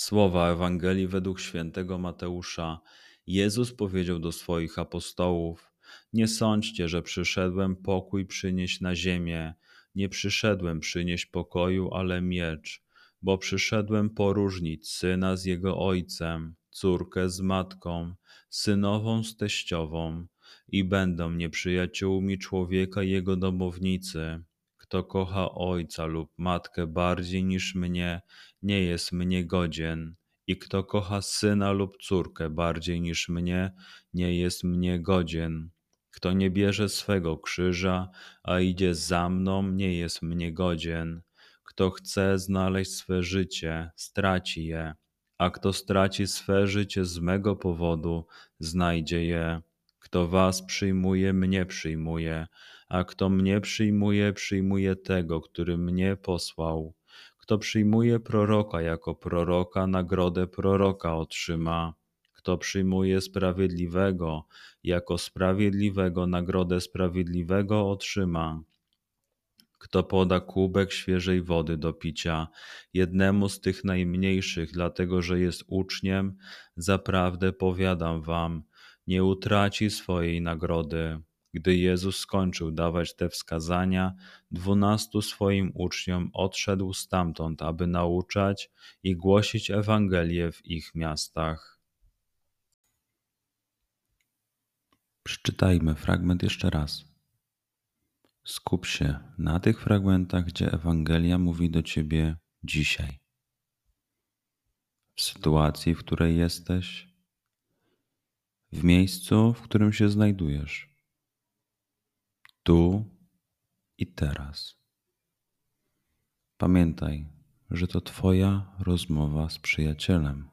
Słowa Ewangelii według świętego Mateusza. Jezus powiedział do swoich apostołów: nie sądźcie, że przyszedłem pokój przynieść na ziemię. Nie przyszedłem przynieść pokoju, ale miecz, bo przyszedłem poróżnić syna z jego ojcem, córkę z matką, synową z teściową i będą nieprzyjaciółmi człowieka jego domownicy. Kto kocha ojca lub matkę bardziej niż mnie, nie jest mnie godzien. I kto kocha syna lub córkę bardziej niż mnie, nie jest mnie godzien. Kto nie bierze swego krzyża, a idzie za mną, nie jest mnie godzien. Kto chce znaleźć swe życie, straci je, a kto straci swe życie z mego powodu, znajdzie je. Kto was przyjmuje, mnie przyjmuje, a kto mnie przyjmuje, przyjmuje tego, który mnie posłał. Kto przyjmuje proroka jako proroka, nagrodę proroka otrzyma. Kto przyjmuje sprawiedliwego jako sprawiedliwego, nagrodę sprawiedliwego otrzyma. Kto poda kubek świeżej wody do picia jednemu z tych najmniejszych, dlatego że jest uczniem, zaprawdę powiadam wam, nie utraci swojej nagrody. Gdy Jezus skończył dawać te wskazania, dwunastu swoim uczniom odszedł stamtąd, aby nauczać i głosić Ewangelię w ich miastach. Przeczytajmy fragment jeszcze raz. Skup się na tych fragmentach, gdzie Ewangelia mówi do ciebie dzisiaj. W sytuacji, w której jesteś, w miejscu, w którym się znajdujesz, tu i teraz. Pamiętaj, że to Twoja rozmowa z przyjacielem.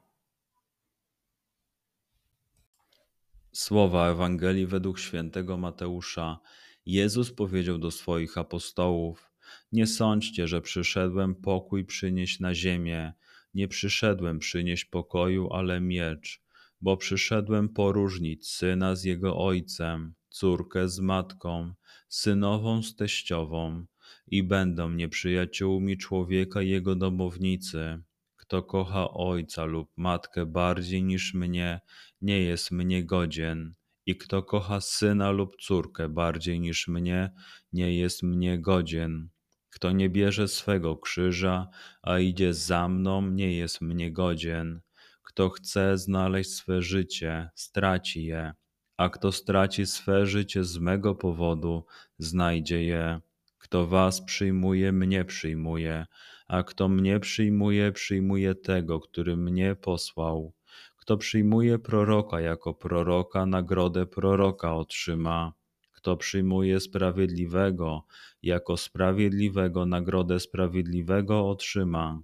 Słowa Ewangelii według świętego Mateusza. Jezus powiedział do swoich apostołów: Nie sądźcie, że przyszedłem pokój przynieść na ziemię. Nie przyszedłem przynieść pokoju, ale miecz, bo przyszedłem poróżnić syna z jego ojcem, córkę z matką, synową z teściową i będą nieprzyjaciółmi człowieka jego domownicy. Kto kocha ojca lub matkę bardziej niż mnie, nie jest mnie godzien. I kto kocha syna lub córkę bardziej niż mnie, nie jest mnie godzien. Kto nie bierze swego krzyża, a idzie za mną, nie jest mnie godzien. Kto chce znaleźć swe życie, straci je, a kto straci swe życie z mego powodu, znajdzie je. Kto was przyjmuje, mnie przyjmuje, a kto mnie przyjmuje, przyjmuje tego, który mnie posłał. Kto przyjmuje proroka jako proroka, nagrodę proroka otrzyma. Kto przyjmuje sprawiedliwego jako sprawiedliwego, nagrodę sprawiedliwego otrzyma.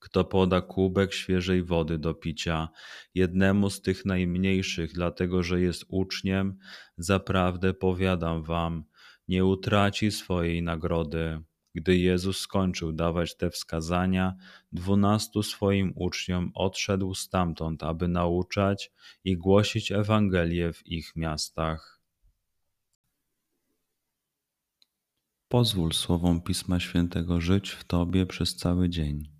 Kto poda kubek świeżej wody do picia jednemu z tych najmniejszych, dlatego że jest uczniem, zaprawdę powiadam wam, nie utraci swojej nagrody. Gdy Jezus skończył dawać te wskazania, dwunastu swoim uczniom odszedł stamtąd, aby nauczać i głosić Ewangelię w ich miastach. Pozwól słowom Pisma Świętego żyć w Tobie przez cały dzień.